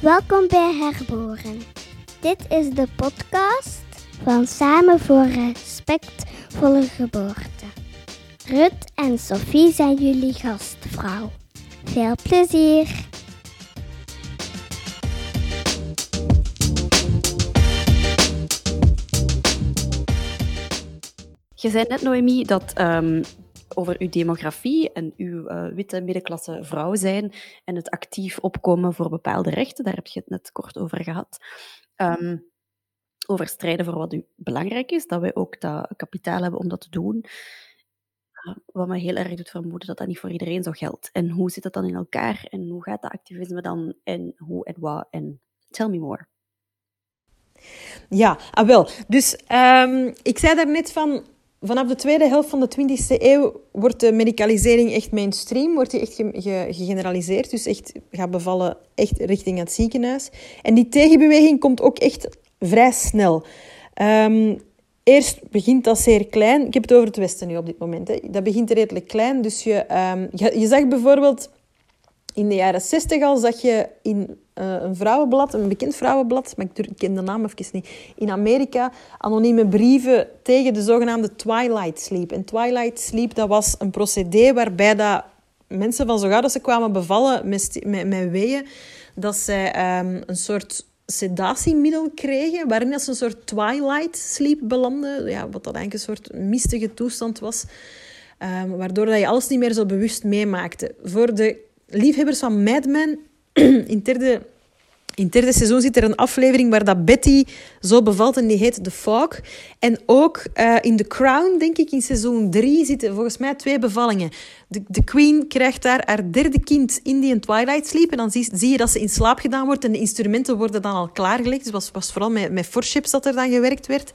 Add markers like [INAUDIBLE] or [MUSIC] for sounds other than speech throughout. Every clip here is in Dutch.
Welkom bij Herboren. Dit is de podcast van Samen voor Respectvolle Geboorte. Rut en Sophie zijn jullie gastvrouw. Veel plezier! Je zei net, Noemi, dat um, over uw demografie en uw uh, witte middenklasse vrouw zijn en het actief opkomen voor bepaalde rechten, daar heb je het net kort over gehad. Um, over strijden voor wat u belangrijk is, dat wij ook dat kapitaal hebben om dat te doen. Wat me heel erg doet vermoeden dat dat niet voor iedereen zo geldt. En hoe zit dat dan in elkaar? En hoe gaat dat activisme dan? En hoe en wat? En tell me more. Ja, ah wel. Dus um, ik zei daarnet van vanaf de tweede helft van de 20e eeuw wordt de medicalisering echt mainstream, wordt die echt gegeneraliseerd. Dus echt gaat bevallen echt richting het ziekenhuis. En die tegenbeweging komt ook echt vrij snel. Um, eerst begint dat zeer klein. Ik heb het over het Westen nu op dit moment. Hè. Dat begint redelijk klein. Dus je, um, je, je zag bijvoorbeeld in de jaren 60 al zag je in uh, een vrouwenblad, een bekend vrouwenblad, maar ik ken de naam even niet, in Amerika anonieme brieven tegen de zogenaamde twilight sleep. En twilight sleep, dat was een procedé waarbij dat mensen van zo gauw dat ze kwamen bevallen met, met, met weeën, dat zij um, een soort sedatiemiddel kregen, waarin ze een soort twilight sleep belanden, ja, wat dat eigenlijk een soort mistige toestand was, um, waardoor dat je alles niet meer zo bewust meemaakte. Voor de liefhebbers van Mad Men, [CLEARS THROAT] in het derde, in derde seizoen zit er een aflevering waar dat Betty zo bevalt en die heet The Fog. En ook uh, in The Crown, denk ik, in seizoen 3 zitten volgens mij twee bevallingen. De, de Queen krijgt daar haar derde kind in die Twilight Sleep. En dan zie, zie, je dat ze in slaap gedaan wordt en de instrumenten worden dan al klaargelegd. Dus was, was vooral met, met forceps dat er dan gewerkt werd.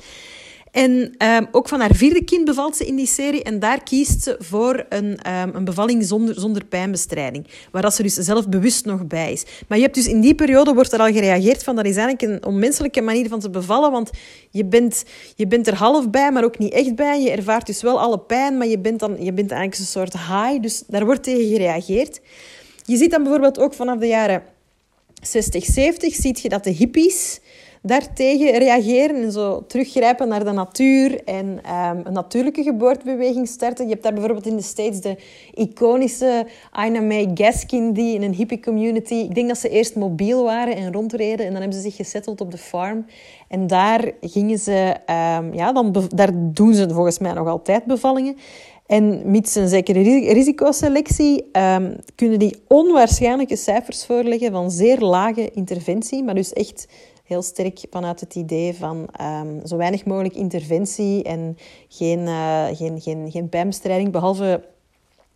En um, ook van haar vierde kind bevalt ze in die serie. En daar kiest ze voor een, um, een bevalling zonder, zonder pijnbestrijding. Waar ze dus zelf bewust nog bij is. Maar je hebt dus in die periode wordt er al gereageerd van dat is eigenlijk een onmenselijke manier van te bevallen. Want je bent, je bent er half bij, maar ook niet echt bij. Je ervaart dus wel alle pijn, maar je bent, dan, je bent eigenlijk een soort high. Dus daar wordt tegen gereageerd. Je ziet dan bijvoorbeeld ook vanaf de jaren 60, 70 ziet je dat de hippies daartegen reageren en zo teruggrijpen naar de natuur en um, een natuurlijke geboortebeweging starten. Je hebt daar bijvoorbeeld in de States de iconische Ina May Gaskin, die in een hippie community... Ik denk dat ze eerst mobiel waren en rondreden en dan hebben ze zich gesetteld op de farm. En daar gingen ze... Um, ja, dan daar doen ze volgens mij nog altijd bevallingen. En mits een zekere risicoselectie um, kunnen die onwaarschijnlijke cijfers voorleggen van zeer lage interventie, maar dus echt heel sterk vanuit het idee van um, zo weinig mogelijk interventie en geen, uh, geen, geen, geen pijnbestrijding, behalve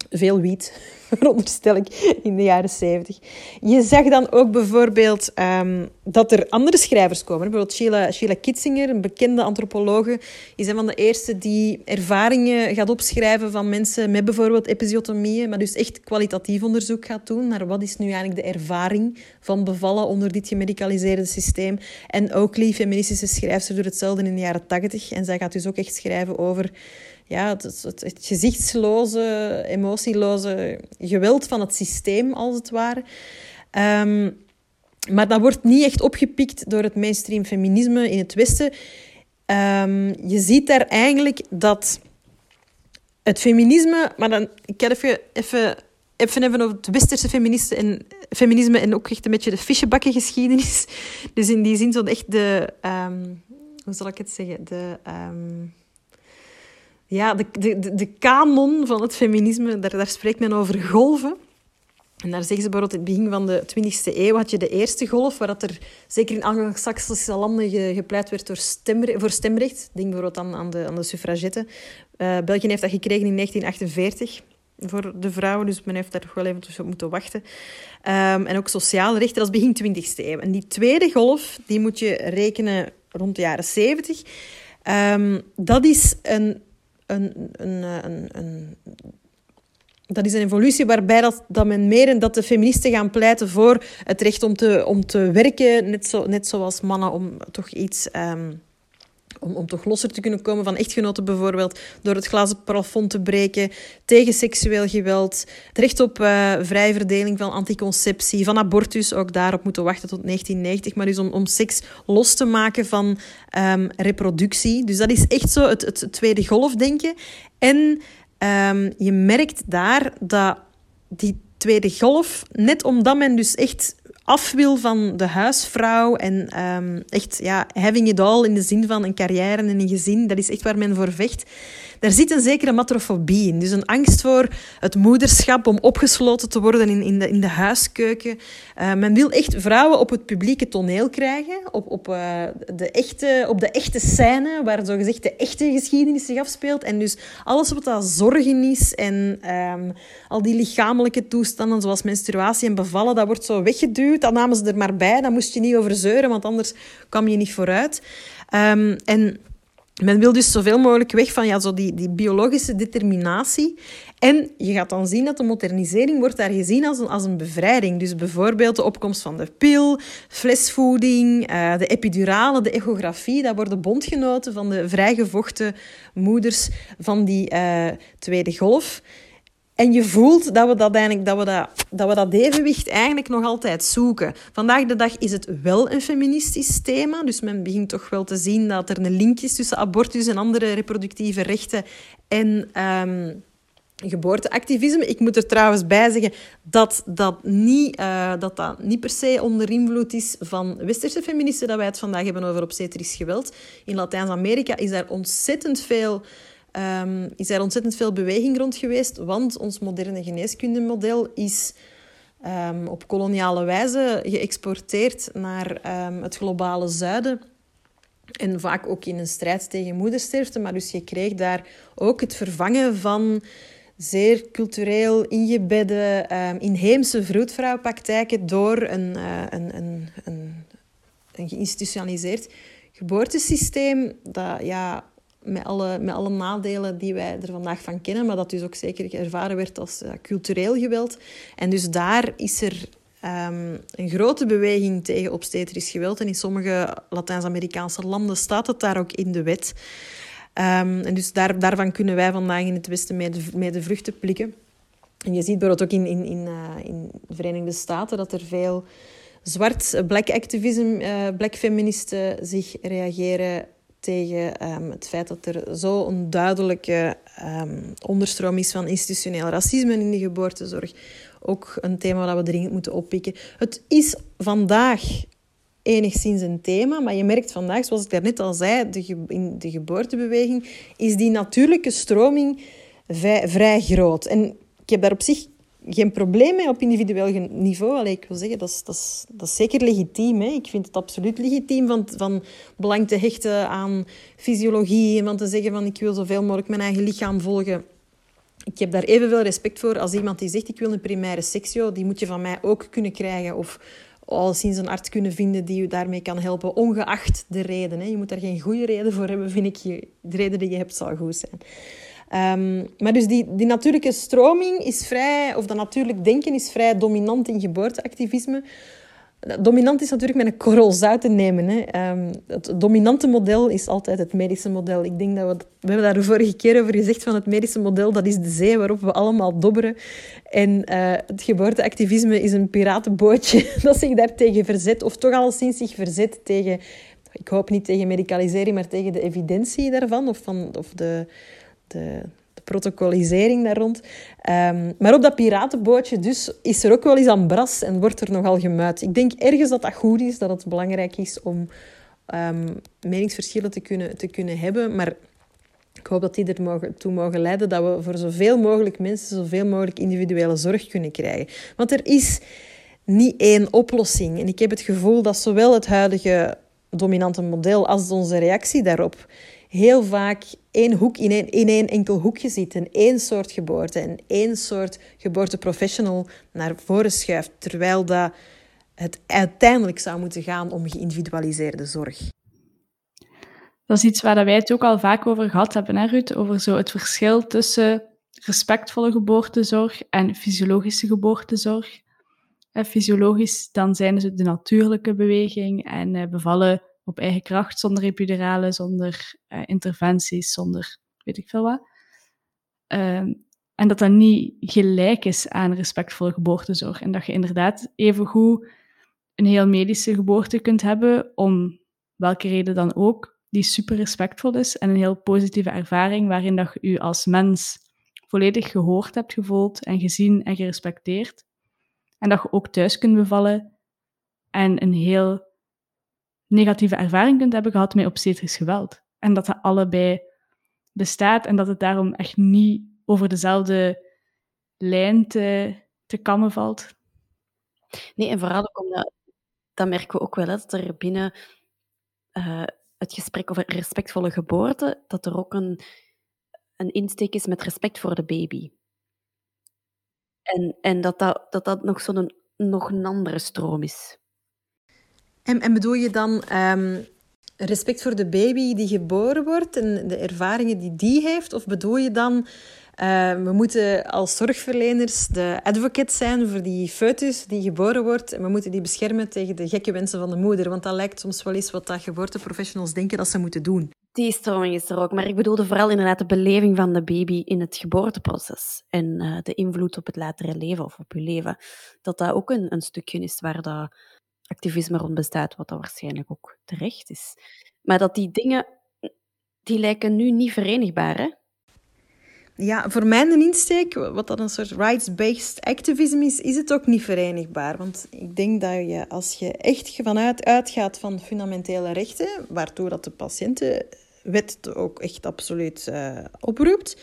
veel wiet, [LAUGHS] veronderstel ik, in de jaren zeventig. Je zag dan ook bijvoorbeeld um, dat er andere schrijvers komen. Bijvoorbeeld Sheila, Sheila Kitzinger, een bekende antropologe, is een van de eerste die ervaringen gaat opschrijven van mensen met bijvoorbeeld episiotomieën, maar dus echt kwalitatief onderzoek gaat doen naar wat is nu eigenlijk de ervaring van bevallen onder dit gemedicaliseerde systeem. En Oakley, feministische schrijfster, doet hetzelfde in de jaren tachtig. En zij gaat dus ook echt schrijven over ja, het, het, gezichtsloze, emotieloze geweld van het systeem, als het ware. Um, maar dat wordt niet echt opgepikt door het mainstream feminisme in het Westen. Um, je ziet daar eigenlijk dat het feminisme... Maar dan, ik ga even, even, even over het westerse feminisme en, feminisme en ook echt een beetje de fischebakkengeschiedenis. [LAUGHS] Dus in die zin zo echt de... Um, hoe zal ik het zeggen? De ja, de, de, de kanon van het feminisme, daar, daar spreekt men over golven. En daar zeggen ze bijvoorbeeld, in het begin van de 20e eeuw had je de eerste golf, waar dat er zeker in Anglo-Saxische landen gepleit werd stemre voor stemrecht. Denk bijvoorbeeld aan, de, aan de suffragetten. Uh, België heeft dat gekregen in 1948 voor de vrouwen, dus men heeft daar toch wel even op moeten wachten. Um, en ook sociale rechten, dat is begin 20e eeuw. En die tweede golf, die moet je rekenen rond de jaren 70. Um, ehm, dat is een een, een, eh, een, een, dat is een evolutie waarbij dat, dat men meer en dat de feministen gaan pleiten voor het recht om te, om te werken, net, zo, net zoals mannen, om toch iets um, om, om toch losser te kunnen komen van echtgenoten bijvoorbeeld, door het glazen plafond te breken, tegen seksueel geweld, het recht op uh, vrije verdeling van anticonceptie, van abortus, ook daarop moeten wachten tot 1990, maar dus om, om seks los te maken van um, reproductie. Dus dat is echt zo het, het tweede golfdenken. En um, je merkt daar dat die tweede golf, net omdat men dus echt af wil van de huisvrouw en um, echt ja, having it all in de zin van een carrière en een gezin, dat is echt waar men voor vecht. Daar zit een zekere matrofobie in. Dus een angst voor het moederschap, om opgesloten te worden in, in, de, in de huiskeuken. Uh, men wil echt vrouwen op het publieke toneel krijgen, op, op, uh, de, echte, op de echte scène, waar zogezegd de echte geschiedenis zich afspeelt. En dus alles wat dat zorgen is en um, al die lichamelijke toestanden, zoals menstruatie en bevallen, dat wordt zo weggeduwd. Dat namen ze er maar bij, daar moest je niet over zeuren, want anders kwam je niet vooruit. Um, en men wil dus zoveel mogelijk weg van ja, zo die, die biologische determinatie. En je gaat dan zien dat de modernisering wordt daar gezien als een, als een bevrijding. Dus bijvoorbeeld de opkomst van de pil, flesvoeding, uh, de epidurale, de echografie. Dat worden bondgenoten van de vrijgevochten moeders van die uh, tweede golf. En je voelt dat we dat, eigenlijk, dat, we dat, dat we dat evenwicht eigenlijk nog altijd zoeken. Vandaag de dag is het wel een feministisch thema. Dus men begint toch wel te zien dat er een link is tussen abortus en andere reproductieve rechten en um, geboorteactivisme. Ik moet er trouwens bij zeggen dat dat niet, uh, dat dat niet per se onder invloed is van westerse feministen dat wij het vandaag hebben over obstetrisch geweld. In Latijns-Amerika is daar ontzettend veel um, is er ontzettend veel beweging rond geweest, want ons moderne geneeskundemodel is um, op koloniale wijze geëxporteerd naar um, het globale zuiden. En vaak ook in een strijd tegen moedersterfte. Maar dus je kreeg daar ook het vervangen van zeer cultureel ingebedde inheemse vroedvrouwpraktijken door een, uh, een, een, een, een geïnstitutionaliseerd geboortesysteem dat ja, met alle, met alle nadelen die wij er vandaag van kennen, maar dat dus ook zeker ervaren werd als cultureel geweld. En dus daar is er um, een grote beweging tegen obstetrisch geweld. En in sommige Latijns-Amerikaanse landen staat het daar ook in de wet. Um, en dus daar, daarvan kunnen wij vandaag in het Westen mee de, de vruchten plikken. En je ziet bijvoorbeeld ook in, in, in, uh, in de Verenigde Staten dat er veel zwart black activism, uh, black feministen zich reageren tegen um, het feit dat er zo'n duidelijke um, onderstroom is van institutioneel racisme in de geboortezorg. Ook een thema dat we dringend moeten oppikken. Het is vandaag enigszins een thema, maar je merkt vandaag, zoals ik daarnet al zei, de in de geboortebeweging is die natuurlijke stroming vrij groot. En ik heb daar op zich geen probleem mee op individueel niveau. Allee, ik wil zeggen, dat is, dat is, dat is zeker legitiem. Hè. Ik vind het absoluut legitiem van, van belang te hechten aan fysiologie en te zeggen van ik wil zoveel mogelijk mijn eigen lichaam volgen. Ik heb daar evenveel respect voor als iemand die zegt ik wil een primaire seksio, die moet je van mij ook kunnen krijgen. Of al sinds een arts kunnen vinden die je daarmee kan helpen, ongeacht de reden. Hè. Je moet daar geen goede reden voor hebben, vind ik. De reden die je hebt zal goed zijn. Um, maar dus die, die natuurlijke stroming is vrij, of dat natuurlijk denken is vrij dominant in geboorteactivisme. Dominant is natuurlijk met een korrel zout te nemen. Hè. Um, het dominante model is altijd het medische model. Ik denk dat we, we hebben daar de vorige keer over gezegd van het medische model, dat is de zee waarop we allemaal dobberen. En uh, het geboorteactivisme is een piratenbootje [LAUGHS] dat zich daartegen verzet, of toch al sinds zich verzet tegen, ik hoop niet tegen medicalisering, maar tegen de evidentie daarvan, of, van, of de de, protocolisering daar rond. Um, maar op dat piratenbootje dus is er ook wel eens aan bras en wordt er nogal gemuid. Ik denk ergens dat dat goed is, dat het belangrijk is om um, meningsverschillen te kunnen, te kunnen hebben. Maar ik hoop dat die er mogen, toe mogen leiden dat we voor zoveel mogelijk mensen zoveel mogelijk individuele zorg kunnen krijgen. Want er is niet één oplossing. En ik heb het gevoel dat zowel het huidige dominante model als onze reactie daarop heel vaak één hoek in één, in enkel hoekje zit en één soort geboorte en één soort geboorteprofessional naar voren schuift, terwijl dat het uiteindelijk zou moeten gaan om geïndividualiseerde zorg. Dat is iets waar wij het ook al vaak over gehad hebben, hè, Ruud? Over zo het verschil tussen respectvolle geboortezorg en fysiologische geboortezorg. fysiologisch, dan zijn ze de natuurlijke beweging en eh, bevallen op eigen kracht, zonder epidurale, zonder uh, interventies, zonder weet ik veel wat. Ehm, en dat dat niet gelijk is aan respectvolle geboortezorg. En dat je inderdaad evengoed een heel medische geboorte kunt hebben, om welke reden dan ook, die super respectvol is en een heel positieve ervaring waarin dat je je als mens volledig gehoord hebt gevoeld en gezien en gerespecteerd. En dat je ook thuis kunt bevallen en een heel negatieve ervaring kunt hebben gehad met obstetrisch geweld. En dat dat allebei bestaat en dat het daarom echt niet over dezelfde lijn te, te kammen valt. Nee, en vooral ook omdat, dat merken we ook wel, dat er binnen uh, het gesprek over respectvolle geboorte, dat er ook een, een insteek is met respect voor de baby. En, en dat, dat, dat dat nog zo'n nog een andere stroom is. En, en bedoel je dan um, respect voor de baby die geboren wordt en de ervaringen die die heeft? Of bedoel je dan uh, we moeten als zorgverleners de advocate zijn voor die foetus die geboren wordt. En we moeten die beschermen tegen de gekke wensen van de moeder. Want dat lijkt soms wel eens wat dat geboorteprofessionals denken dat ze moeten doen. Die stroming is er ook. Maar ik bedoelde vooral inderdaad de beleving van de baby in het geboorteproces. En uh, de invloed op het latere leven of op je leven. Dat dat ook een, een stukje is waar dat activisme rond bestaat. Wat dat waarschijnlijk ook terecht is. Maar dat die dingen, die lijken nu niet verenigbaar, hè? Ja, voor mijn insteek, wat dat een soort rights-based activism is, is het ook niet verenigbaar. Want ik denk dat je, als je echt vanuit uitgaat van fundamentele rechten, waartoe dat de patiëntenwet ook echt absoluut uh, oproept,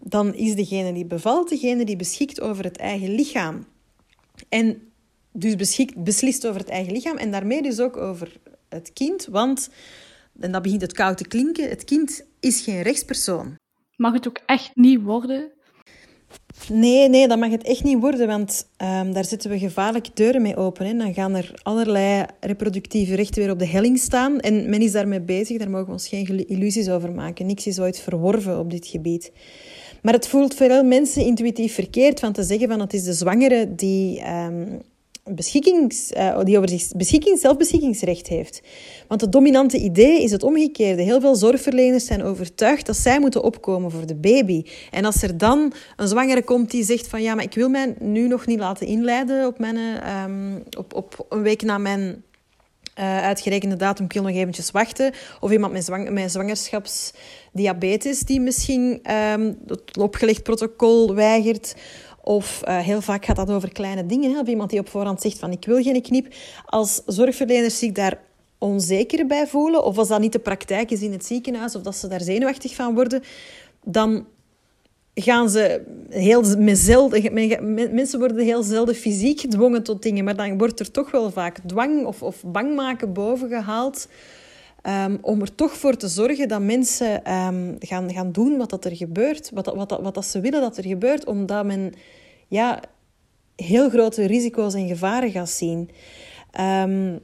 dan is degene die bevalt degene die beschikt over het eigen lichaam. En dus beschikt, beslist over het eigen lichaam en daarmee dus ook over het kind. Want, en dat begint het koud te klinken, het kind is geen rechtspersoon mag het ook echt niet worden? Nee, nee, dat mag het echt niet worden, want um, daar zetten we gevaarlijke deuren mee open. Hè. Dan gaan er allerlei reproductieve rechten weer op de helling staan. En men is daarmee bezig, daar mogen we ons geen illusies over maken. Niks is ooit verworven op dit gebied. Maar het voelt voor veel mensen intuïtief verkeerd van te zeggen van het is de zwangere die um, beschikkings, uh, die over zich beschikking, zelfbeschikkingsrecht heeft. Want het dominante idee is het omgekeerde. Heel veel zorgverleners zijn overtuigd dat zij moeten opkomen voor de baby. En als er dan een zwangere komt die zegt van ja, maar ik wil mij nu nog niet laten inleiden op, mijn, um, op, op een week na mijn uh, uitgerekende datum, wil nog eventjes wachten. Of iemand met, zwang, met zwangerschapsdiabetes die misschien um, het opgelegd protocol weigert. Of uh, heel vaak gaat dat over kleine dingen. Hè? Of iemand die op voorhand zegt van ik wil geen knip. Als zorgverleners zich daar onzeker bij voelen, of als dat niet de praktijk is in het ziekenhuis, of dat ze daar zenuwachtig van worden, dan gaan ze heel zelden, mensen worden heel zelden fysiek gedwongen tot dingen, maar dan wordt er toch wel vaak dwang of, of bang maken boven gehaald. Um, om er toch voor te zorgen dat mensen um, gaan, gaan doen wat dat er gebeurt, wat, wat, wat, wat dat ze willen dat er gebeurt, omdat men ja, heel grote risico's en gevaren gaat zien. Um,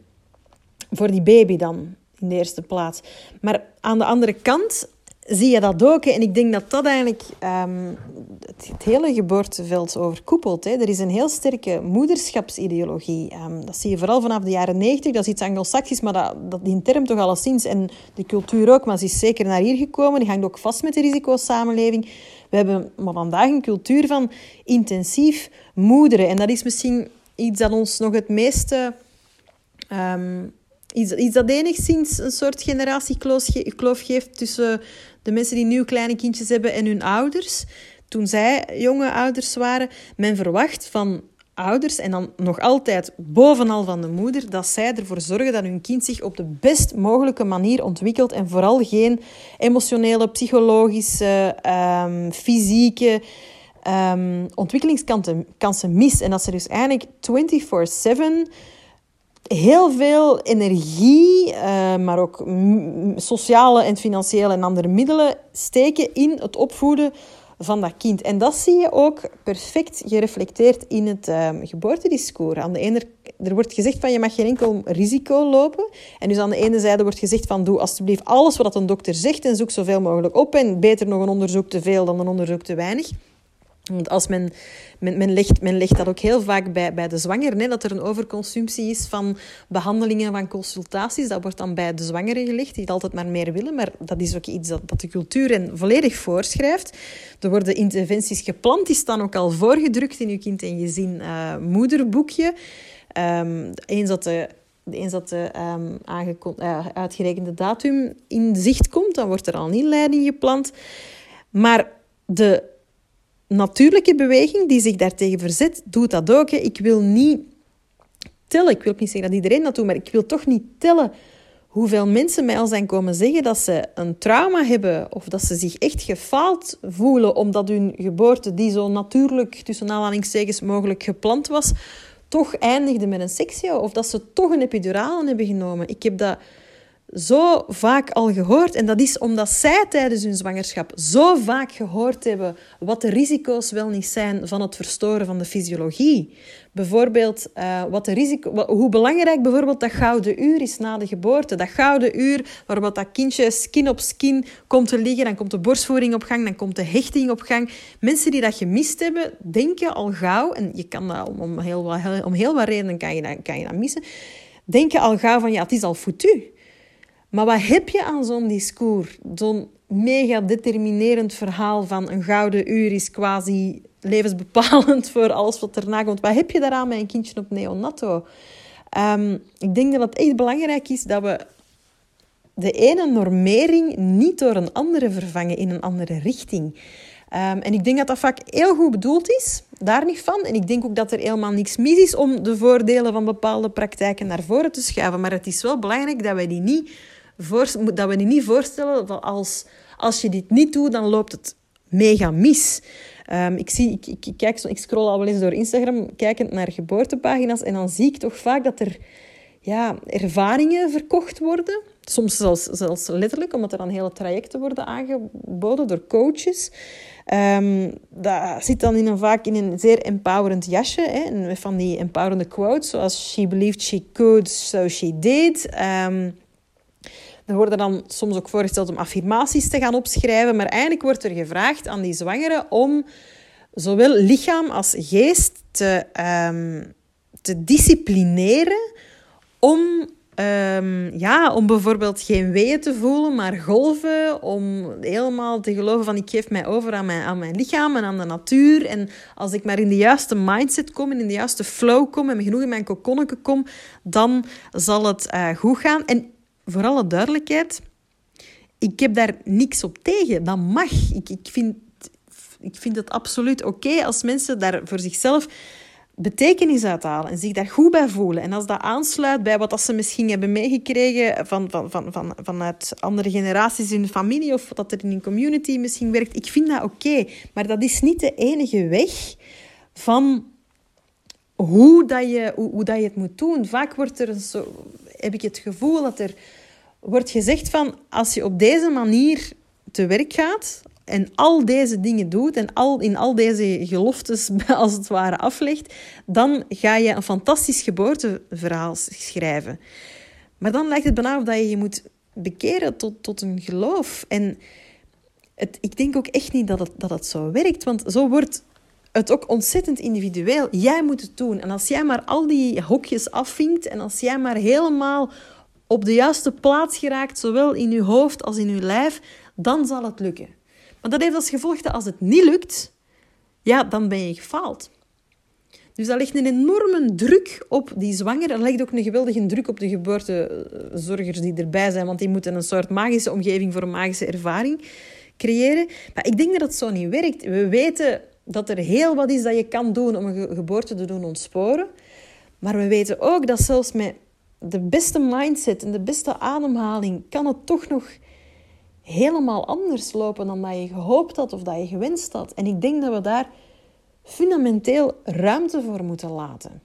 voor die baby dan, in de eerste plaats. Maar aan de andere kant zie je dat ook. En ik denk dat dat eigenlijk um, het, hele geboorteveld overkoepelt. Hè. Er is een heel sterke moederschapsideologie. Um, dat zie je vooral vanaf de jaren negentig. Dat is iets anglo-saxisch, maar dat, dat, die term toch alleszins. En de cultuur ook, maar ze is zeker naar hier gekomen. Die hangt ook vast met de risicosamenleving. We hebben maar vandaag een cultuur van intensief moederen. En dat is misschien iets dat ons nog het meeste... Um, iets dat enigszins een soort generatiekloof geeft tussen de mensen die nu kleine kindjes hebben en hun ouders. Toen zij jonge ouders waren, men verwacht van ouders en dan nog altijd bovenal van de moeder, dat zij ervoor zorgen dat hun kind zich op de best mogelijke manier ontwikkelt en vooral geen emotionele, psychologische, um, fysieke um, ontwikkelingskansen mist. En dat ze dus eigenlijk 24-7 heel veel energie, uh, maar ook sociale en financiële en andere middelen steken in het opvoeden van dat kind. En dat zie je ook perfect gereflecteerd in het uh, geboortediscours. Aan de ene, er wordt gezegd van je mag geen enkel risico lopen. En dus aan de ene zijde wordt gezegd van doe alsjeblieft alles wat een dokter zegt en zoek zoveel mogelijk op. En beter nog een onderzoek te veel dan een onderzoek te weinig. Want als men, men, men, legt, men legt dat ook heel vaak bij, bij de zwanger, hè, dat er een overconsumptie is van behandelingen, van consultaties. Dat wordt dan bij de zwangere gelegd, die het altijd maar meer willen. Maar dat is ook iets dat, dat de cultuur en volledig voorschrijft. Er worden interventies gepland, die staan ook al voorgedrukt in je kind- en gezin uh, moederboekje. Um, eens dat de eens dat de um, uh, uitgerekende datum in zicht komt, dan wordt er al een inleiding gepland. Maar de natuurlijke beweging die zich daartegen verzet, doet dat ook. Hè. Ik wil niet tellen, ik wil niet zeggen dat iedereen dat doet, maar ik wil toch niet tellen hoeveel mensen mij al zijn komen zeggen dat ze een trauma hebben of dat ze zich echt gefaald voelen omdat hun geboorte, die zo natuurlijk tussen aanhalingstekens mogelijk gepland was, toch eindigde met een sectio of dat ze toch een epiduraal hebben genomen. Ik heb dat zo vaak al gehoord. En dat is omdat zij tijdens hun zwangerschap zo vaak gehoord hebben wat de risico's wel niet zijn van het verstoren van de fysiologie. Bijvoorbeeld uh, wat de risico, hoe belangrijk bijvoorbeeld dat gouden uur is na de geboorte. Dat gouden uur waarop dat kindje skin op skin komt te liggen, dan komt de borstvoeding op gang, dan komt de hechting op gang. Mensen die dat gemist hebben, denken al gauw, en je kan dat om heel wat, om heel wat redenen kan je dat, kan je dat missen, denken al gauw van ja, het is al foutu. Maar wat heb je aan zo'n discours? Zo'n mega determinerend verhaal van een gouden uur is quasi levensbepalend [LAUGHS] voor alles wat erna komt. Wat heb je daaraan met een kindje op neonato? Um, ik denk dat het echt belangrijk is dat we de ene normering niet door een andere vervangen in een andere richting. Um, en ik denk dat dat vaak heel goed bedoeld is, daar niet van. En ik denk ook dat er helemaal niks mis is om de voordelen van bepaalde praktijken naar voren te schuiven. Maar het is wel belangrijk dat wij die niet voor, dat we niet voorstellen dat als, als je dit niet doet, dan loopt het mega mis. Um, ik, zie, ik, ik, ik, ik scroll al wel eens door Instagram, kijkend naar geboortepagina's, en dan zie ik toch vaak dat er ja, ervaringen verkocht worden. Soms zelfs, zelfs letterlijk, omdat er dan hele trajecten worden aangeboden door coaches. Um, dat zit dan in een, vaak in een zeer empowerend jasje. Hè, van die empowerende quotes, zoals she believed she could, so she did. Um, er worden dan soms ook voorgesteld om affirmaties te gaan opschrijven, maar eigenlijk wordt er gevraagd aan die zwangere om zowel lichaam als geest te, um, te disciplineren om, um, ja, om bijvoorbeeld geen weeën te voelen, maar golven. Om helemaal te geloven van ik geef mij over aan mijn, aan mijn lichaam en aan de natuur. En als ik maar in de juiste mindset kom en in de juiste flow kom en genoeg in mijn kokonnetje kom, dan zal het uh, goed gaan. En voor alle duidelijkheid, ik heb daar niks op tegen. Dat mag. Ik, ik, vind, ik vind het absoluut oké als mensen daar voor zichzelf betekenis uithalen en zich daar goed bij voelen. En als dat aansluit bij wat ze misschien hebben meegekregen van, van, van, van, vanuit andere generaties in de familie of dat er in een community misschien werkt, ik vind dat oké. Maar dat is niet de enige weg van hoe, dat je, hoe, hoe dat je het moet doen. Vaak wordt er een zo, heb ik het gevoel dat er wordt gezegd van als je op deze manier te werk gaat en al deze dingen doet en al, in al deze geloftes [LAUGHS] als het ware aflegt, dan ga je een fantastisch geboorteverhaal schrijven. Maar dan lijkt het bijna of dat je je moet bekeren tot, tot een geloof. En het, ik denk ook echt niet dat het, dat het zo werkt, want zo wordt het ook ontzettend individueel. Jij moet het doen. En als jij maar al die hokjes afvinkt en als jij maar helemaal op de juiste plaats geraakt, zowel in je hoofd als in je lijf, dan zal het lukken. Maar dat heeft als gevolg dat als het niet lukt, ja, dan ben je gefaald. Dus dat legt een enorme druk op die zwanger. Dat legt ook een geweldige druk op de geboortezorgers die erbij zijn, want die moeten een soort magische omgeving voor een magische ervaring creëren. Maar ik denk dat het zo niet werkt. We weten dat er heel wat is dat je kan doen om een geboorte te doen ontsporen. Maar we weten ook dat zelfs met de beste mindset en de beste ademhaling kan het toch nog helemaal anders lopen dan dat je gehoopt had of dat je gewenst had. En ik denk dat we daar fundamenteel ruimte voor moeten laten.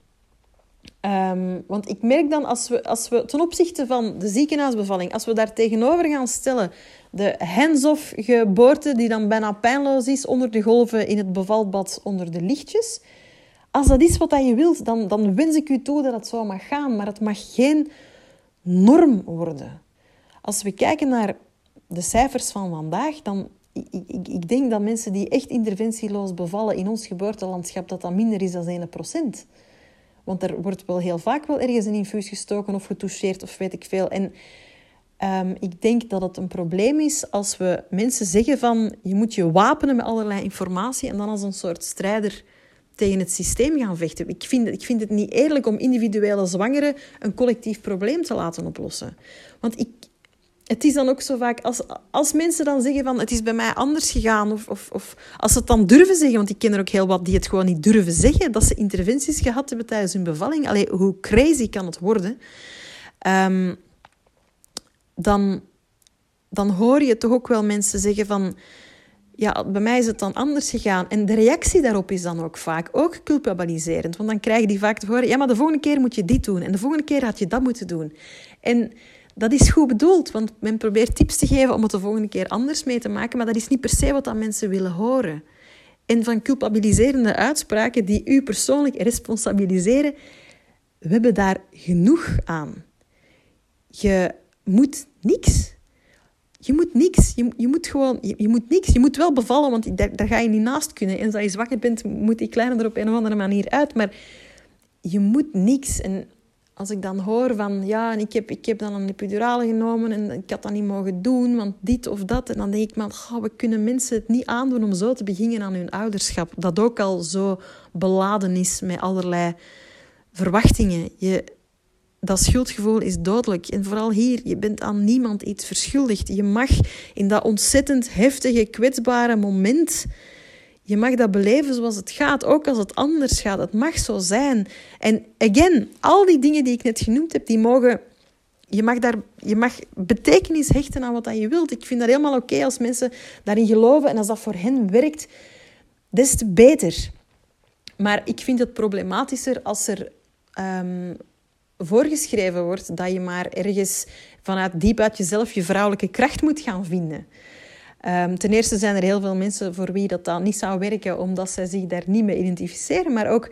Ehm, want ik merk dan als we, als we ten opzichte van de ziekenhuisbevalling, als we daar tegenover gaan stellen de hands-off geboorte die dan bijna pijnloos is onder de golven in het bevalbad onder de lichtjes, als dat is wat je wilt, dan, dan wens ik u toe dat het zo mag gaan. Maar het mag geen norm worden. Als we kijken naar de cijfers van vandaag, dan ik, ik, ik denk dat mensen die echt interventieloos bevallen in ons geboortelandschap, dat dat minder is dan 1%. Want er wordt wel heel vaak wel ergens een infuus gestoken of getoucheerd of weet ik veel. En um, ik denk dat het een probleem is als we mensen zeggen van je moet je wapenen met allerlei informatie en dan als een soort strijder tegen het systeem gaan vechten. Ik vind, ik vind het niet eerlijk om individuele zwangeren een collectief probleem te laten oplossen. Want ik, het is dan ook zo vaak, als, als mensen dan zeggen van het is bij mij anders gegaan, of, of, of als ze het dan durven zeggen, want ik ken er ook heel wat die het gewoon niet durven zeggen, dat ze interventies gehad hebben tijdens hun bevalling. Allee, hoe crazy kan het worden? Um, dan, dan hoor je toch ook wel mensen zeggen van ja, bij mij is het dan anders gegaan. En de reactie daarop is dan ook vaak ook culpabiliserend. Want dan krijg je die vaak te horen, ja, maar de volgende keer moet je dit doen. En de volgende keer had je dat moeten doen. En dat is goed bedoeld, want men probeert tips te geven om het de volgende keer anders mee te maken. Maar dat is niet per se wat dat mensen willen horen. En van culpabiliserende uitspraken die u persoonlijk responsabiliseren, we hebben daar genoeg aan. Je moet niks je moet niks. Je, je moet gewoon, je, moet niks. Je moet wel bevallen, want daar, daar ga je niet naast kunnen. En als je zwakker bent, moet die kleine er op een of andere manier uit. Maar je moet niks. En als ik dan hoor van, ja, en ik heb, ik heb dan een epidurale genomen en ik had dat niet mogen doen, want dit of dat. En dan denk ik, man, we kunnen mensen het niet aandoen om zo te beginnen aan hun ouderschap. Dat ook al zo beladen is met allerlei verwachtingen. Je, dat schuldgevoel is dodelijk. En vooral hier, je bent aan niemand iets verschuldigd. Je mag in dat ontzettend heftige, kwetsbare moment, je mag dat beleven zoals het gaat, ook als het anders gaat. Het mag zo zijn. En again, al die dingen die ik net genoemd heb, die mogen... Je mag, daar, je mag betekenis hechten aan wat je wilt. Ik vind dat helemaal oké als mensen daarin geloven en als dat voor hen werkt, des te beter. Maar ik vind het problematischer als er um, voorgeschreven wordt dat je maar ergens vanuit diep uit jezelf je vrouwelijke kracht moet gaan vinden. Um, ten eerste zijn er heel veel mensen voor wie dat dan niet zou werken, omdat zij zich daar niet mee identificeren. Maar ook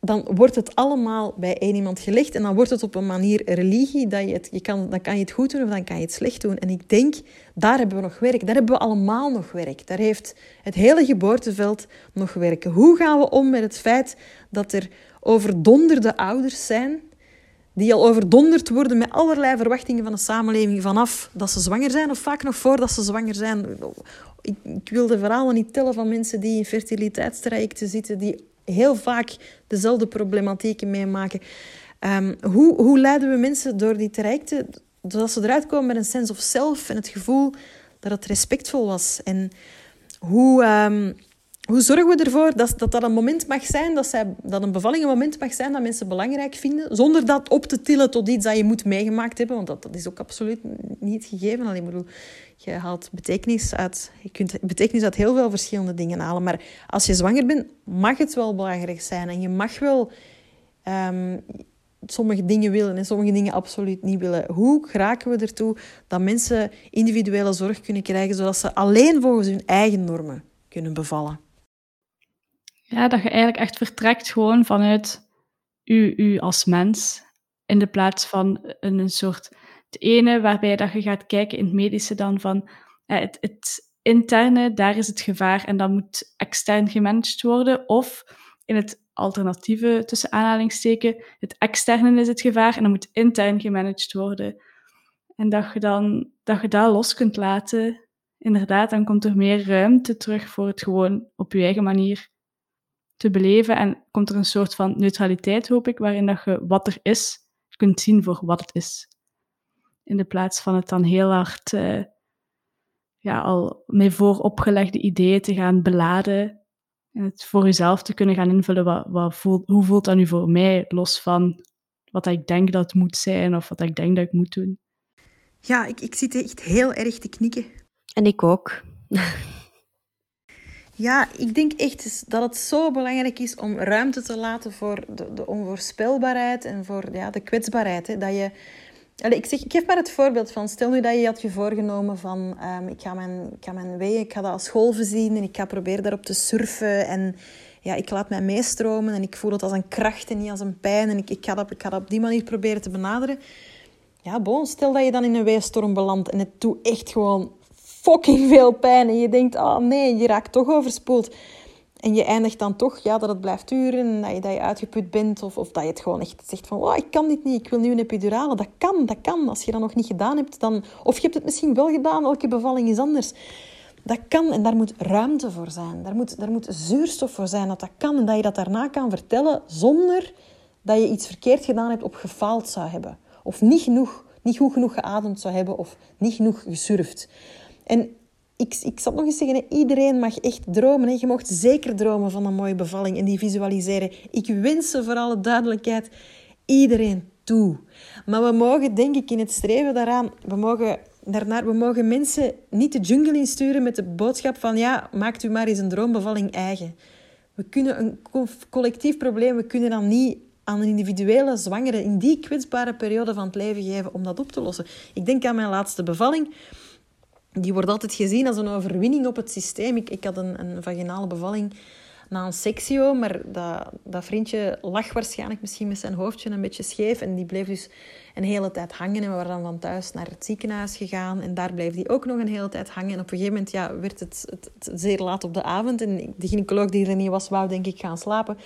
dan wordt het allemaal bij één iemand gelegd en dan wordt het op een manier religie. Dat je je kan, dan kan je het goed doen of dan kan je het slecht doen. En ik denk, daar hebben we nog werk. Daar hebben we allemaal nog werk. Daar heeft het hele geboorteveld nog werk. Hoe gaan we om met het feit dat er overdonderde ouders zijn die al overdonderd worden met allerlei verwachtingen van de samenleving vanaf dat ze zwanger zijn of vaak nog voordat ze zwanger zijn. Ik, ik wil de verhalen niet tellen van mensen die in fertiliteitstrajecten zitten, die heel vaak dezelfde problematieken meemaken. Um, hoe, hoe leiden we mensen door die trajecten, zodat ze eruit komen met een sense of self en het gevoel dat het respectvol was? En hoe... Um, hoe zorgen we ervoor dat, dat dat een moment mag zijn, dat, zij, dat een bevalling een moment mag zijn dat mensen belangrijk vinden, zonder dat op te tillen tot iets dat je moet meegemaakt hebben, want dat, dat is ook absoluut niet gegeven. Alleen, bedoel, je haalt betekenis uit, je kunt betekenis uit heel veel verschillende dingen halen, maar als je zwanger bent, mag het wel belangrijk zijn en je mag wel um, sommige dingen willen en sommige dingen absoluut niet willen. Hoe geraken we ertoe dat mensen individuele zorg kunnen krijgen, zodat ze alleen volgens hun eigen normen kunnen bevallen? Ja, dat je eigenlijk echt vertrekt gewoon vanuit u, u als mens. In de plaats van een, een soort het ene waarbij dat je gaat kijken in het medische dan van het, het interne, daar is het gevaar en dat moet extern gemanaged worden. Of in het alternatieve, tussen aanhalingsteken, het externe is het gevaar en dat moet intern gemanaged worden. En dat je dan dat je dat los kunt laten, inderdaad, dan komt er meer ruimte terug voor het gewoon op je eigen manier te beleven. En komt er een soort van neutraliteit, hoop ik, waarin dat je wat er is, kunt zien voor wat het is. In de plaats van het dan heel hard uh, ja, al met vooropgelegde ideeën te gaan beladen. En het voor jezelf te kunnen gaan invullen. Wat, wat voelt, hoe voelt dat nu voor mij, los van wat ik denk dat het moet zijn of wat ik denk dat ik moet doen. Ja, ik, ik zit echt heel erg te knikken. En ik ook. Ja, ik denk echt dat het zo belangrijk is om ruimte te laten voor de, de onvoorspelbaarheid en voor ja, de kwetsbaarheid. Hè. Dat je, ik, zeg, ik geef maar het voorbeeld van, stel nu dat je had je voorgenomen van, um, ik, ga mijn, ik ga mijn weeën, ik ga dat als golven zien en ik ga proberen daarop te surfen en ja, ik laat mij meestromen en ik voel het als een kracht en niet als een pijn en ik, ik, ga, dat, ik ga dat op die manier proberen te benaderen. Ja, bon, stel dat je dan in een weestorm belandt en het doet echt gewoon fucking veel pijn. En je denkt, oh nee, je raakt toch overspoeld. En je eindigt dan toch ja, dat het blijft duren, dat je, dat je uitgeput bent. Of, of dat je het gewoon echt zegt van, oh, ik kan dit niet, ik wil nu een epidurale. Dat kan, dat kan. Als je dat nog niet gedaan hebt, dan... Of je hebt het misschien wel gedaan, elke bevalling is anders. Dat kan en daar moet ruimte voor zijn. Daar moet, daar moet zuurstof voor zijn dat dat kan. En dat je dat daarna kan vertellen zonder dat je iets verkeerd gedaan hebt of gefaald zou hebben. Of niet, genoeg, niet goed genoeg geademd zou hebben of niet genoeg gesurfd. En ik, ik zal nog eens zeggen, iedereen mag echt dromen. Je mocht zeker dromen van een mooie bevalling en die visualiseren. Ik wens ze voor alle duidelijkheid iedereen toe. Maar we mogen, denk ik, in het streven daaraan, we mogen, daarnaar, we mogen mensen niet de jungle insturen met de boodschap van ja, maakt u maar eens een droombevalling eigen. We kunnen een collectief probleem, we kunnen dan niet aan een individuele zwangere in die kwetsbare periode van het leven geven om dat op te lossen. Ik denk aan mijn laatste bevalling die wordt altijd gezien als een overwinning op het systeem. Ik, ik had een, een vaginale bevalling na een sectio, maar dat, dat vriendje lag waarschijnlijk misschien met zijn hoofdje een beetje scheef en die bleef dus een hele tijd hangen. En we waren dan van thuis naar het ziekenhuis gegaan en daar bleef die ook nog een hele tijd hangen. En op een gegeven moment ja, werd het, het, het zeer laat op de avond en de gynaecoloog die er niet was, wou denk ik gaan slapen.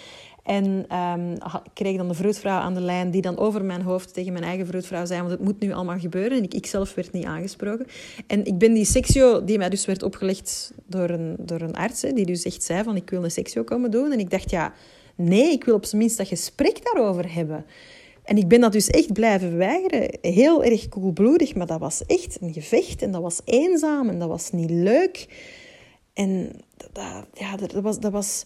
En um, kreeg dan de vroedvrouw aan de lijn die dan over mijn hoofd tegen mijn eigen vroedvrouw zei, want het moet nu allemaal gebeuren. En ik, ik zelf werd niet aangesproken. En ik ben die sectio, die mij dus werd opgelegd door een, door een arts, die dus echt zei van ik wil een sectio komen doen. En ik dacht, ja, nee, ik wil op zijn minst dat gesprek daarover hebben. En ik ben dat dus echt blijven weigeren. Heel erg koelbloedig, maar dat was echt een gevecht. En dat was eenzaam en dat was niet leuk. En dat, ja, dat was... Dat was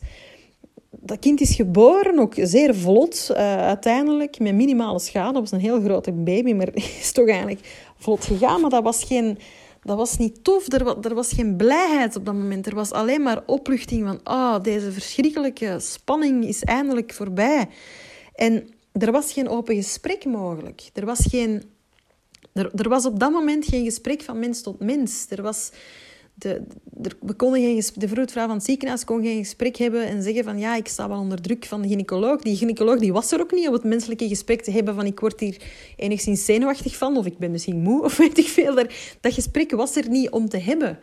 dat kind is geboren, ook zeer vlot uh, uiteindelijk, met minimale schade. Dat was een heel grote baby, maar [LAUGHS] is toch eigenlijk vlot gegaan. Maar dat was, geen, dat was niet tof, er was, geen blijheid op dat moment. Er was alleen maar opluchting van, oh, deze verschrikkelijke spanning is eindelijk voorbij. En er was geen open gesprek mogelijk. Er was, geen, er, er was op dat moment geen gesprek van mens tot mens. Er was de, we konden geen, de vroedvrouw van het ziekenhuis kon geen gesprek hebben en zeggen van ja, ik sta wel onder druk van de gynaecoloog. Die gynaecoloog die was er ook niet om het menselijke gesprek te hebben van ik word hier enigszins zenuwachtig van of ik ben misschien moe [LAUGHS] of weet ik veel. Dat gesprek was er niet om te hebben.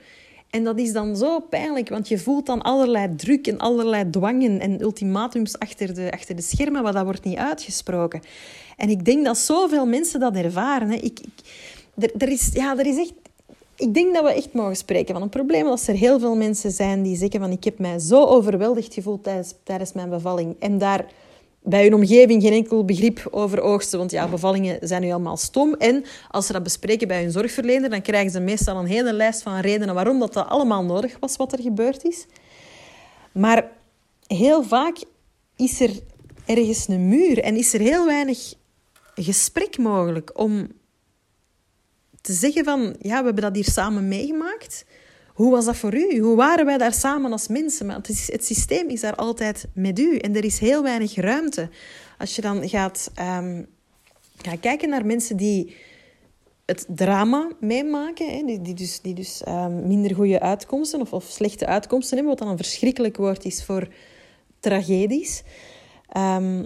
En dat is dan zo pijnlijk, want je voelt dan allerlei druk en allerlei dwangen en ultimatums achter de, achter de schermen, maar dat wordt niet uitgesproken. En ik denk dat zoveel mensen dat ervaren. Hè. Ik, er, er, is, ja, er is echt ik denk dat we echt mogen spreken van een probleem als er heel veel mensen zijn die zeggen van ik heb mij zo overweldigd gevoeld tijdens, tijdens mijn bevalling en daar bij hun omgeving geen enkel begrip over oogsten, want ja, bevallingen zijn nu allemaal stom. En als ze dat bespreken bij hun zorgverlener, dan krijgen ze meestal een hele lijst van redenen waarom dat, dat allemaal nodig was wat er gebeurd is. Maar heel vaak is er ergens een muur en is er heel weinig gesprek mogelijk om te zeggen van, ja, we hebben dat hier samen meegemaakt. Hoe was dat voor u? Hoe waren wij daar samen als mensen? Maar het, het systeem is daar altijd met u en er is heel weinig ruimte. Als je dan gaat, um, kijken naar mensen die het drama meemaken, hè, die, die dus, die dus um, minder goede uitkomsten of, of slechte uitkomsten hebben, wat dan een verschrikkelijk woord is voor tragedies. Um,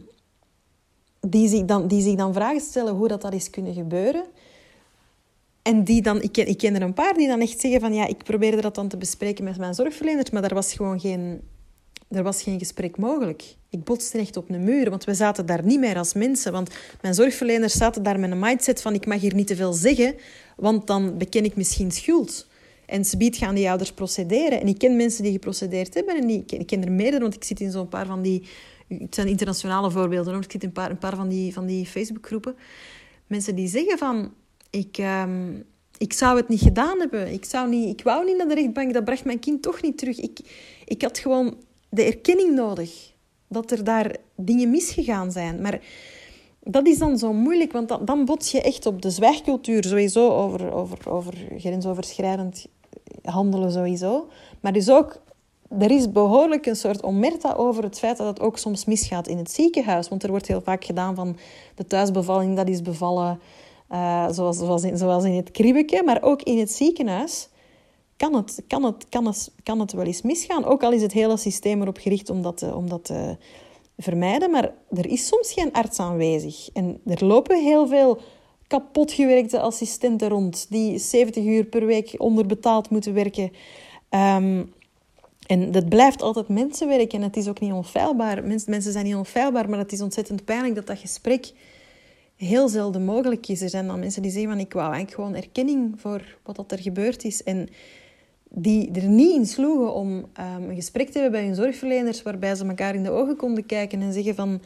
die, zich dan, die zich dan vragen stellen hoe dat, dat is kunnen gebeuren. En die dan, ik ken, ik ken er een paar die dan echt zeggen van ja, ik probeerde dat dan te bespreken met mijn zorgverleners, maar daar was gewoon geen, er was geen gesprek mogelijk. Ik botste echt op een muur, want we zaten daar niet meer als mensen. Want mijn zorgverleners zaten daar met een mindset van ik mag hier niet te veel zeggen, want dan beken ik misschien schuld. En biedt gaan die ouders procederen. En ik ken mensen die geprocedeerd hebben en die, ik ken er meerdere, want ik zit in zo'n paar van die... Het zijn internationale voorbeelden, hoor. ik zit in een paar, een paar van die, van die Facebookgroepen. Mensen die zeggen van ik, um, ik zou het niet gedaan hebben. Ik, zou niet, ik wou niet naar de rechtbank. Dat bracht mijn kind toch niet terug. Ik, ik had gewoon de erkenning nodig. Dat er daar dingen misgegaan zijn. Maar dat is dan zo moeilijk, want dan, dan bots je echt op de zwijgcultuur sowieso over, over, over grensoverschrijdend handelen sowieso. Maar dus ook, er is behoorlijk een soort omerta over het feit dat het ook soms misgaat in het ziekenhuis. Want er wordt heel vaak gedaan van de thuisbevalling, dat is bevallen uh, zoals, in, in het kriebeke, maar ook in het ziekenhuis kan het, kan, het, kan, het, kan het wel eens misgaan. Ook al is het hele systeem erop gericht om dat, om dat te vermijden. Maar er is soms geen arts aanwezig. En er lopen heel veel kapotgewerkte assistenten rond die 70 uur per week onderbetaald moeten werken. Ehm, en dat blijft altijd mensenwerk en het is ook niet onfeilbaar. mensen zijn niet onfeilbaar, maar het is ontzettend pijnlijk dat dat gesprek heel zelden mogelijk is. Er zijn dan mensen die zeggen van ik wou eigenlijk gewoon erkenning voor wat dat er gebeurd is. En die er niet in sloegen om um, een gesprek te hebben bij hun zorgverleners waarbij ze elkaar in de ogen konden kijken en zeggen van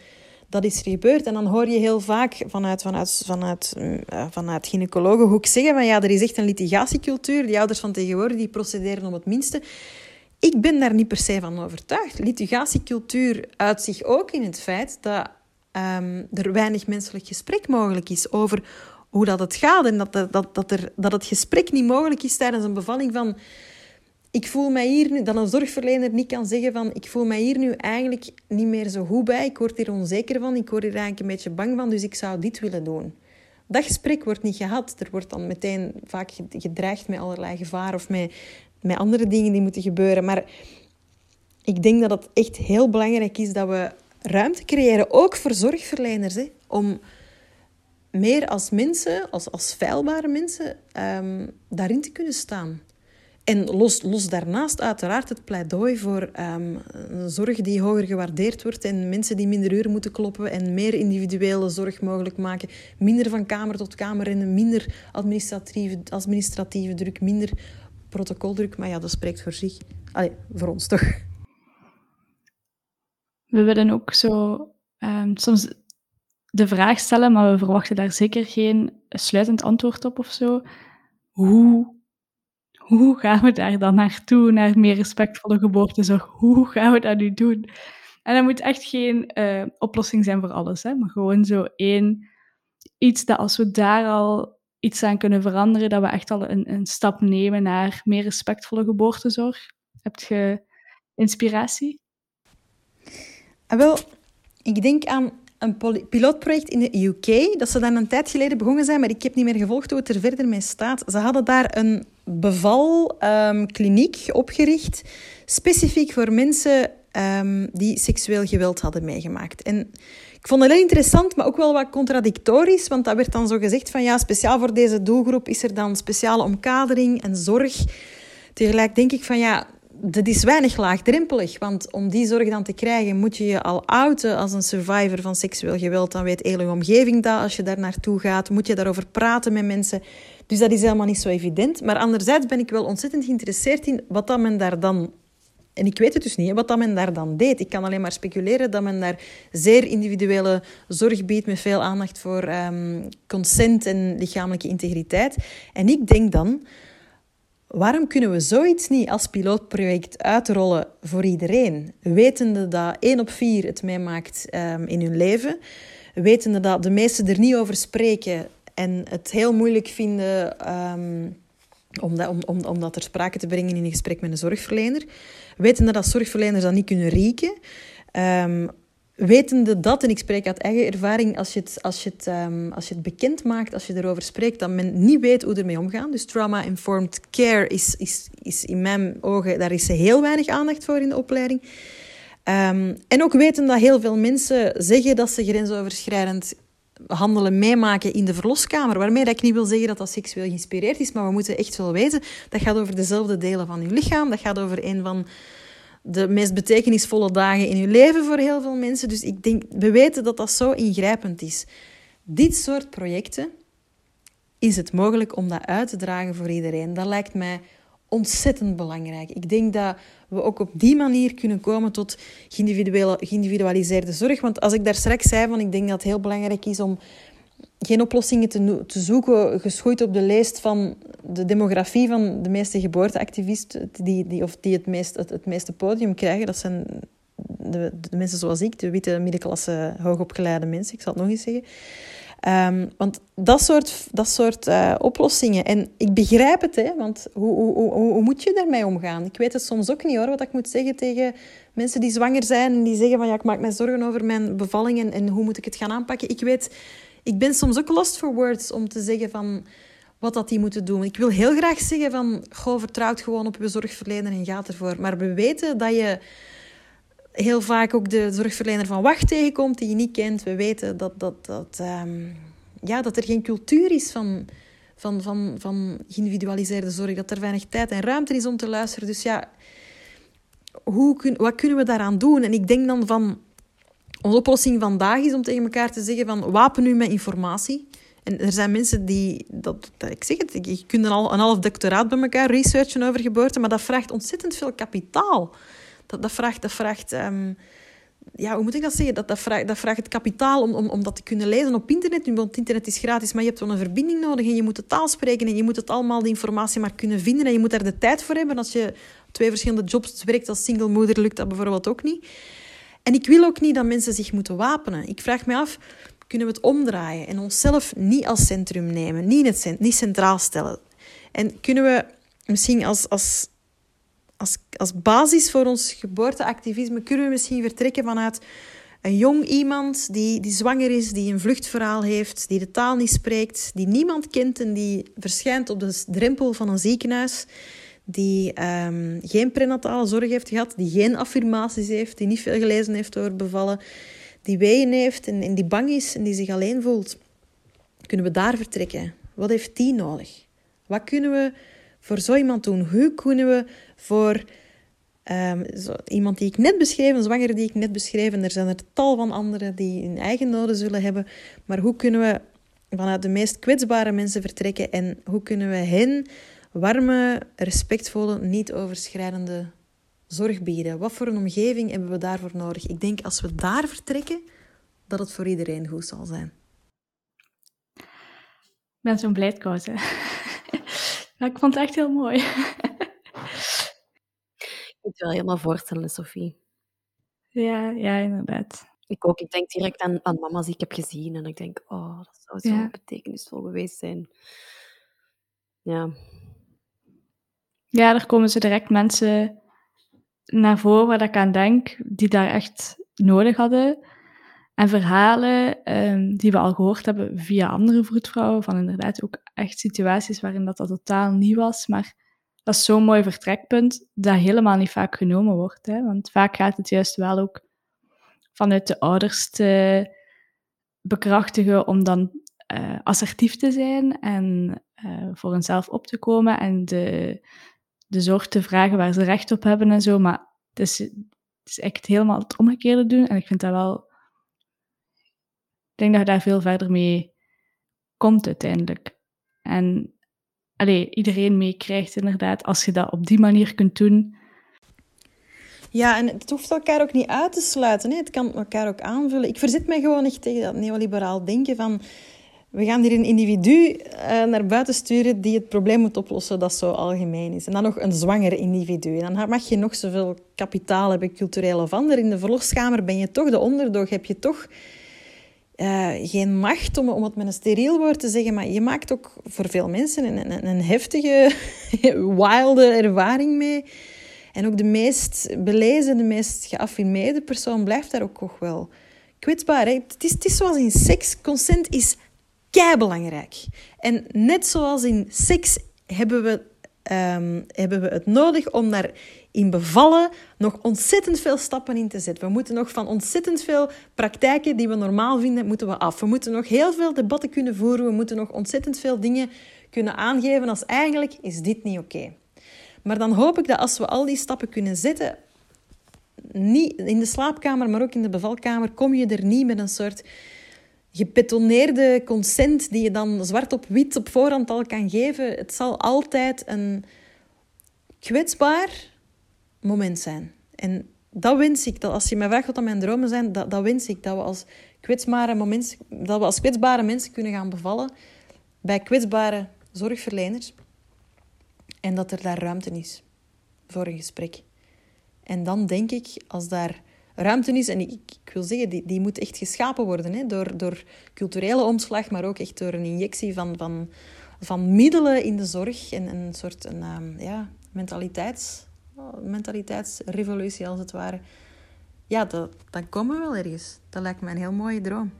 dat is er gebeurd. En dan hoor je heel vaak vanuit, vanuit, vanuit, uh, vanuit gynaecologenhoek zeggen van ja, er is echt een litigatiecultuur. Die ouders van tegenwoordig die procederen om het minste. Ik ben daar niet per se van overtuigd. Litigatiecultuur uit zich ook in het feit dat um, er weinig menselijk gesprek mogelijk is over hoe dat het gaat. En dat, dat, dat, er, dat het gesprek niet mogelijk is tijdens een bevalling van... Ik voel mij hier nu... Dat een zorgverlener niet kan zeggen van... Ik voel mij hier nu eigenlijk niet meer zo goed bij. Ik word hier onzeker van. Ik word hier eigenlijk een beetje bang van. Dus ik zou dit willen doen. Dat gesprek wordt niet gehad. Er wordt dan meteen vaak gedreigd met allerlei gevaar of met, met andere dingen die moeten gebeuren. Maar ik denk dat het echt heel belangrijk is dat we ruimte creëren, ook voor zorgverleners, hè, om meer als mensen, als, als feilbare mensen, um, daarin te kunnen staan. En los, los daarnaast uiteraard het pleidooi voor een zorg die hoger gewaardeerd wordt en mensen die minder uren moeten kloppen en meer individuele zorg mogelijk maken. Minder van kamer tot kamer rennen, minder administratieve, administratieve druk, minder protocoldruk. Maar ja, dat spreekt voor zich. Allee, voor ons toch we willen ook zo um, soms de vraag stellen, maar we verwachten daar zeker geen sluitend antwoord op of zo. Hoe, hoe gaan we daar dan naartoe, naar meer respectvolle geboortezorg? Hoe gaan we dat nu doen? En dat moet echt geen uh, oplossing zijn voor alles, hè, maar gewoon zo één iets dat als we daar al iets aan kunnen veranderen, dat we echt al een, een stap nemen naar meer respectvolle geboortezorg. Heb je inspiratie? Ah, wel, ik denk aan een pilootproject in de UK, dat ze dan een tijd geleden begonnen zijn, maar ik heb niet meer gevolgd hoe het er verder mee staat. Ze hadden daar een bevalkliniek um, opgericht, specifiek voor mensen um, die seksueel geweld hadden meegemaakt. En ik vond het heel interessant, maar ook wel wat contradictorisch, want dat werd dan zo gezegd van ja, speciaal voor deze doelgroep is er dan speciale omkadering en zorg. Tegelijk denk ik van ja, dat is weinig laagdrempelig, want om die zorg dan te krijgen moet je je al outen als een survivor van seksueel geweld. Dan weet hele omgeving dat als je daar naartoe gaat, moet je daarover praten met mensen. Dus dat is helemaal niet zo evident. Maar anderzijds ben ik wel ontzettend geïnteresseerd in wat dat men daar dan en ik weet het dus niet, wat dat men daar dan deed. Ik kan alleen maar speculeren dat men daar zeer individuele zorg biedt met veel aandacht voor um, consent en lichamelijke integriteit. En ik denk dan Waarom kunnen we zoiets niet als pilootproject uitrollen voor iedereen? Wetende dat 1 op 4 het meemaakt um, in hun leven. Wetende dat de meesten er niet over spreken en het heel moeilijk vinden um, om, dat, om, om, om dat ter sprake te brengen in een gesprek met een zorgverlener. Wetende dat zorgverleners dat niet kunnen rieken. Um, wetende dat, en ik spreek uit eigen ervaring, als je, het, als, je het, um, als je het bekend maakt, als je erover spreekt, dat men niet weet hoe ermee omgaan. Dus trauma-informed care is, is, is in mijn ogen, daar is heel weinig aandacht voor in de opleiding. Um, en ook weten dat heel veel mensen zeggen dat ze grensoverschrijdend handelen meemaken in de verloskamer. Waarmee dat ik niet wil zeggen dat dat seksueel geïnspireerd is, maar we moeten echt wel weten, dat gaat over dezelfde delen van je lichaam. Dat gaat over een van de meest betekenisvolle dagen in je leven voor heel veel mensen. Dus ik denk, we weten dat dat zo ingrijpend is. Dit soort projecten is het mogelijk om dat uit te dragen voor iedereen. Dat lijkt mij ontzettend belangrijk. Ik denk dat we ook op die manier kunnen komen tot geïndividualiseerde zorg. Want als ik daar straks zei van ik denk dat het heel belangrijk is om geen oplossingen te, te zoeken, geschoeid op de lijst van de demografie van de meeste geboorteactivisten die, die, of die het, meest, het, meeste podium krijgen. Dat zijn de, de, mensen zoals ik, de witte middenklasse hoogopgeleide mensen, ik zal het nog eens zeggen. Um, want dat soort, dat soort uh, oplossingen, en ik begrijp het, hè, want hoe, hoe, hoe, hoe moet je daarmee omgaan? Ik weet het soms ook niet hoor, wat ik moet zeggen tegen mensen die zwanger zijn en die zeggen van ja, ik maak me zorgen over mijn bevalling en, en hoe moet ik het gaan aanpakken. Ik weet ik ben soms ook lost for words om te zeggen van wat dat die moeten doen. Ik wil heel graag zeggen van, goh, vertrouw gewoon op je zorgverlener en gaat ervoor. Maar we weten dat je heel vaak ook de zorgverlener van wacht tegenkomt die je niet kent. We weten dat, dat, dat, um, ja, dat er geen cultuur is van, van, van, van geïndividualiseerde zorg. Dat er weinig tijd en ruimte is om te luisteren. Dus ja, hoe kun, wat kunnen we daaraan doen? En ik denk dan van... Onze oplossing vandaag is om tegen elkaar te zeggen van... Wapen u met informatie. En er zijn mensen die... Dat, dat ik zeg het, je kunt een, een half doctoraat bij elkaar researchen over geboorte, maar dat vraagt ontzettend veel kapitaal. Dat, dat vraagt... Dat vraagt um, ja, hoe moet ik dat zeggen? Dat, dat, vraagt, dat vraagt het kapitaal om, om, om dat te kunnen lezen op internet. Want internet is gratis, maar je hebt wel een verbinding nodig en je moet de taal spreken en je moet het allemaal, die informatie maar kunnen vinden en je moet daar de tijd voor hebben. Als je twee verschillende jobs werkt als single moeder, lukt dat bijvoorbeeld ook niet. En ik wil ook niet dat mensen zich moeten wapenen. Ik vraag me af, kunnen we het omdraaien en onszelf niet als centrum nemen, niet, het, niet centraal stellen? En kunnen we misschien als, als als, als basis voor ons geboorteactivisme kunnen we misschien vertrekken vanuit een jong iemand die, die zwanger is, die een vluchtverhaal heeft, die de taal niet spreekt, die niemand kent en die verschijnt op de drempel van een ziekenhuis, die um, geen prenatale zorg heeft gehad, die geen affirmaties heeft, die niet veel gelezen heeft over bevallen, die weeën heeft en, die bang is en die zich alleen voelt. Kunnen we daar vertrekken? Wat heeft die nodig? Wat kunnen we voor zo iemand doen? Hoe kunnen we voor um, zo, iemand die ik net beschreef, een zwangere die ik net beschreef, en er zijn er tal van anderen die hun eigen noden zullen hebben, maar hoe kunnen we vanuit de meest kwetsbare mensen vertrekken en hoe kunnen we hen warme, respectvolle, niet overschrijdende zorg bieden? Wat voor een omgeving hebben we daarvoor nodig? Ik denk als we daar vertrekken, dat het voor iedereen goed zal zijn. Ik ben zo'n blijdkoos, [LAUGHS] hè. ik vond het echt heel mooi. Ik het wel helemaal voorstellen, Sophie. Ja, ja, inderdaad. Ik ook. Ik denk direct aan, aan mama's die ik heb gezien. En ik denk, oh, dat zou zo ja. betekenisvol geweest zijn. Ja. Ja, er komen ze direct mensen naar voren waar ik aan denk, die daar echt nodig hadden. En verhalen um, die we al gehoord hebben via andere vroedvrouwen, van inderdaad ook echt situaties waarin dat, dat totaal nieuw was, maar dat is zo'n mooi vertrekpunt dat helemaal niet vaak genomen wordt. Hè? Want vaak gaat het juist wel ook vanuit de ouders te bekrachtigen om dan uh, assertief te zijn en uh, voor hunzelf op te komen en de, de zorg te vragen waar ze recht op hebben en zo. Maar het is, het is echt helemaal het omgekeerde doen. En ik vind dat wel... Ik denk dat je daar veel verder mee komt uiteindelijk. En allee, iedereen meekrijgt, inderdaad, als je dat op die manier kunt doen. Ja, en het hoeft elkaar ook niet uit te sluiten. Hè. Het kan elkaar ook aanvullen. Ik verzet mij gewoon echt tegen dat neoliberaal denken van... We gaan hier een individu uh, naar buiten sturen die het probleem moet oplossen dat zo algemeen is. En dan nog een zwanger individu. En dan mag je nog zoveel kapitaal hebben, cultureel of ander. In de verloskamer ben je toch de onderdog. Heb je toch uh, geen macht, om, om het met een steriel woord te zeggen, maar je maakt ook voor veel mensen een, een, een heftige, [LAUGHS] wilde ervaring mee. En ook de meest belezen, de meest geaffirmeerde persoon blijft daar ook nog wel kwetsbaar. Het, is, het is zoals in seks, consent is kei belangrijk. En net zoals in seks hebben we, um, hebben we het nodig om daar in bevallen nog ontzettend veel stappen in te zetten. We moeten nog van ontzettend veel praktijken die we normaal vinden, moeten we af. We moeten nog heel veel debatten kunnen voeren. We moeten nog ontzettend veel dingen kunnen aangeven als eigenlijk is dit niet oké. Maar dan hoop ik dat als we al die stappen kunnen zetten, niet in de slaapkamer, maar ook in de bevalkamer, kom je er niet met een soort gepetonneerde consent die je dan zwart op wit op voorhand al kan geven. Het zal altijd een kwetsbaar, moment zijn. En dat wens ik, dat als je mij vraagt wat mijn dromen zijn, dat, dat wens ik. Dat we, als kwetsbare momenten, dat we als kwetsbare mensen kunnen gaan bevallen bij kwetsbare zorgverleners. En dat er daar ruimte is voor een gesprek. En dan denk ik, als daar ruimte is, en ik, wil zeggen, die, die moet echt geschapen worden hè, door, door culturele omslag, maar ook echt door een injectie van, van, van middelen in de zorg en een soort een, um, ja, mentaliteits mentaliteitsrevolutie als het ware. Ja, dat, dan komen we wel ergens. Dat lijkt me een heel mooie droom.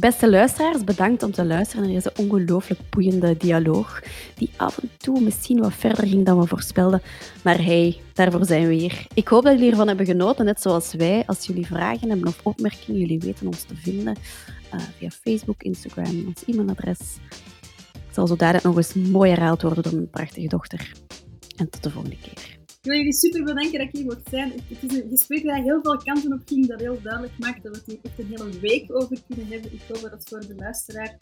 Beste luisteraars, bedankt om te luisteren naar deze ongelooflijk boeiende dialoog, die af en toe misschien wat verder ging dan we voorspelden. Maar hey, daarvoor zijn we hier. Ik hoop dat jullie ervan hebben genoten, net zoals wij. Als jullie vragen hebben of opmerkingen, jullie weten ons te vinden. uh, via Facebook, Instagram, ons e-mailadres. Het zal zo dadelijk nog eens mooi herhaald worden door mijn prachtige dochter. En tot de volgende keer. Wil jullie super bedanken dat ik hier mocht zijn. Het is een gesprek dat heel veel kanten op ging, dat heel duidelijk maakt dat we het hier echt een hele week over kunnen hebben. Ik hoop dat het voor de luisteraar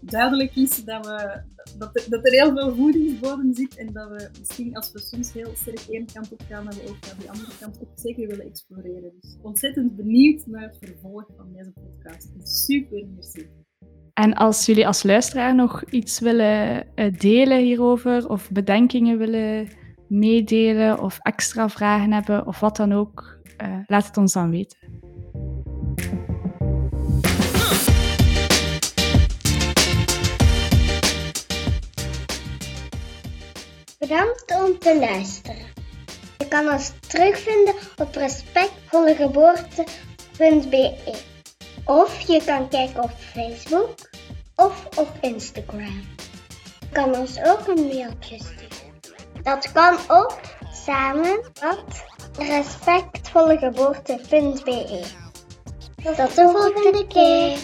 duidelijk is dat, we, dat, er, dat er heel veel voedingsbodem zit en dat we misschien als we soms heel sterk één kant op gaan, dat we ook naar die andere kant ook zeker willen exploreren. Dus ontzettend benieuwd naar het vervolg van deze podcast. Super merci. En als jullie als luisteraar nog iets willen eh, delen hierover of bedenkingen willen meedelen of extra vragen hebben of wat dan ook, uh, laat het ons dan weten. Bedankt om te luisteren. Je kan ons terugvinden op respectvollegeboorte.be of je kan kijken op Facebook of op Instagram. Je kan ons ook een mailtje. Dat kan op samen respectvollegeboorte.be. Tot de volgende keer.